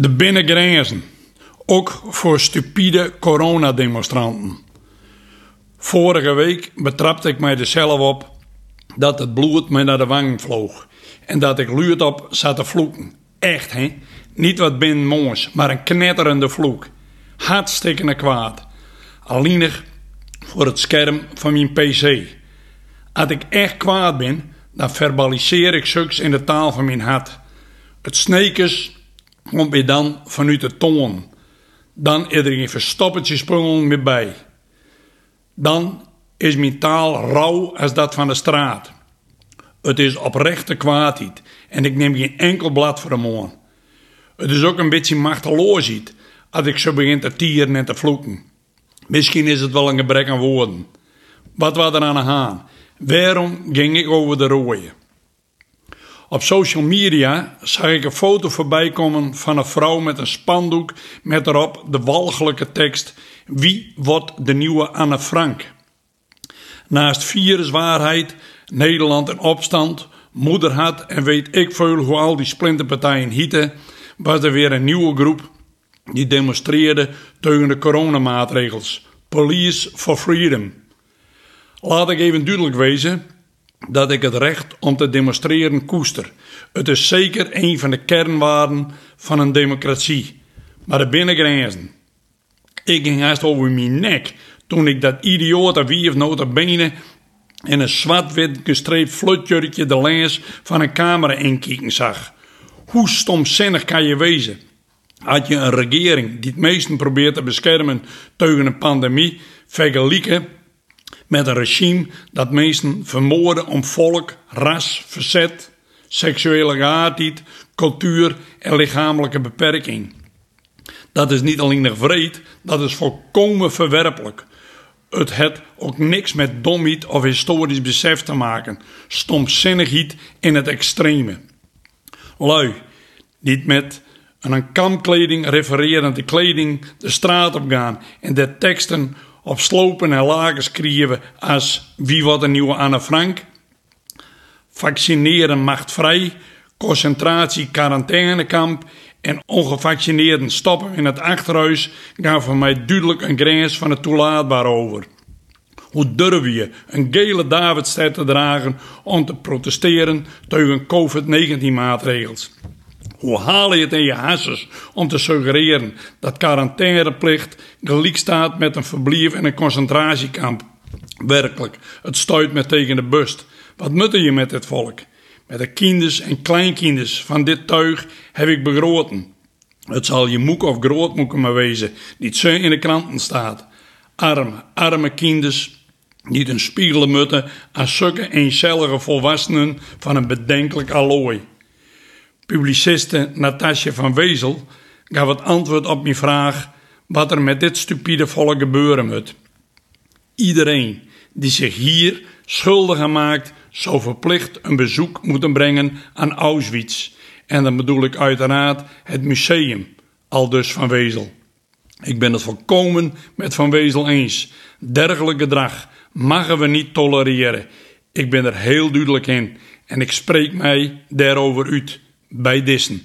De binnengrenzen. Ook voor stupide coronademonstranten. Vorige week betrapte ik mij er zelf op dat het bloed mij naar de wang vloog. En dat ik luid op zat te vloeken. Echt, hè? Niet wat binnen moois, maar een knetterende vloek. Hartstikke kwaad. Alleenig voor het scherm van mijn pc. Als ik echt kwaad ben, dan verbaliseer ik zulks in de taal van mijn hart. Het snekers komt weer dan vanuit de toon. Dan is er geen verstoppertje spullen meer bij. Dan is mijn taal rauw als dat van de straat. Het is oprechte kwaadheid en ik neem geen enkel blad voor hem aan. Het is ook een beetje machteloosheid als ik zo begin te tieren en te vloeken. Misschien is het wel een gebrek aan woorden. Wat was er aan de haan? Waarom ging ik over de rooien? Op social media zag ik een foto voorbij komen van een vrouw met een spandoek met erop de walgelijke tekst: Wie wordt de nieuwe Anne Frank? Naast viruswaarheid, Nederland in opstand, moederhad en weet ik veel hoe al die splinterpartijen hieten, was er weer een nieuwe groep die demonstreerde tegen de coronamaatregels. Police for Freedom. Laat ik even duidelijk wezen dat ik het recht om te demonstreren koester. Het is zeker een van de kernwaarden van een democratie. Maar de binnengrenzen. Ik ging haast over mijn nek toen ik dat idiote wie of nota benen in een zwart-wit gestreept flutjurkje de lens van een camera inkijken zag. Hoe stomzinnig kan je wezen? Had je een regering die het meesten probeert te beschermen tegen een pandemie, vergelijken met een regime dat meesten vermoorden om volk, ras, verzet, seksuele geaardheid, cultuur en lichamelijke beperking. Dat is niet alleen nog vreed, dat is volkomen verwerpelijk. Het heeft ook niks met domheid of historisch besef te maken. Stomzinnigheid in het extreme. Lui, niet met een kamkleding refererende kleding de straat op gaan en de teksten op slopen en lagen schrijven als wie wordt een nieuwe Anne Frank, vaccineren macht vrij, concentratie quarantainekamp en ongevaccineerden stoppen in het achterhuis gaan voor mij duidelijk een grens van het toelaatbaar over. Hoe durf je een gele Davidster te dragen om te protesteren tegen COVID-19 maatregels? Hoe haal je het in je hasses om te suggereren dat quarantaineplicht gelijk staat met een verblijf in een concentratiekamp? Werkelijk, het stuit me tegen de bust. Wat moet je met dit volk? Met de kinders en kleinkinders van dit tuig heb ik begroten. Het zal je moek of grootmoeke maar wezen, niet zo in de kranten staat. Arme, arme kinders, niet een spiegelen moeten als zulke eencellige volwassenen van een bedenkelijk allooi. Publiciste Natasja van Wezel gaf het antwoord op mijn vraag wat er met dit stupide volk gebeuren moet. Iedereen die zich hier schuldig aan maakt, zou verplicht een bezoek moeten brengen aan Auschwitz. En dan bedoel ik uiteraard het museum, al dus Van Wezel. Ik ben het volkomen met Van Wezel eens. Dergelijk gedrag mogen we niet tolereren. Ik ben er heel duidelijk in en ik spreek mij daarover uit bij Dissen.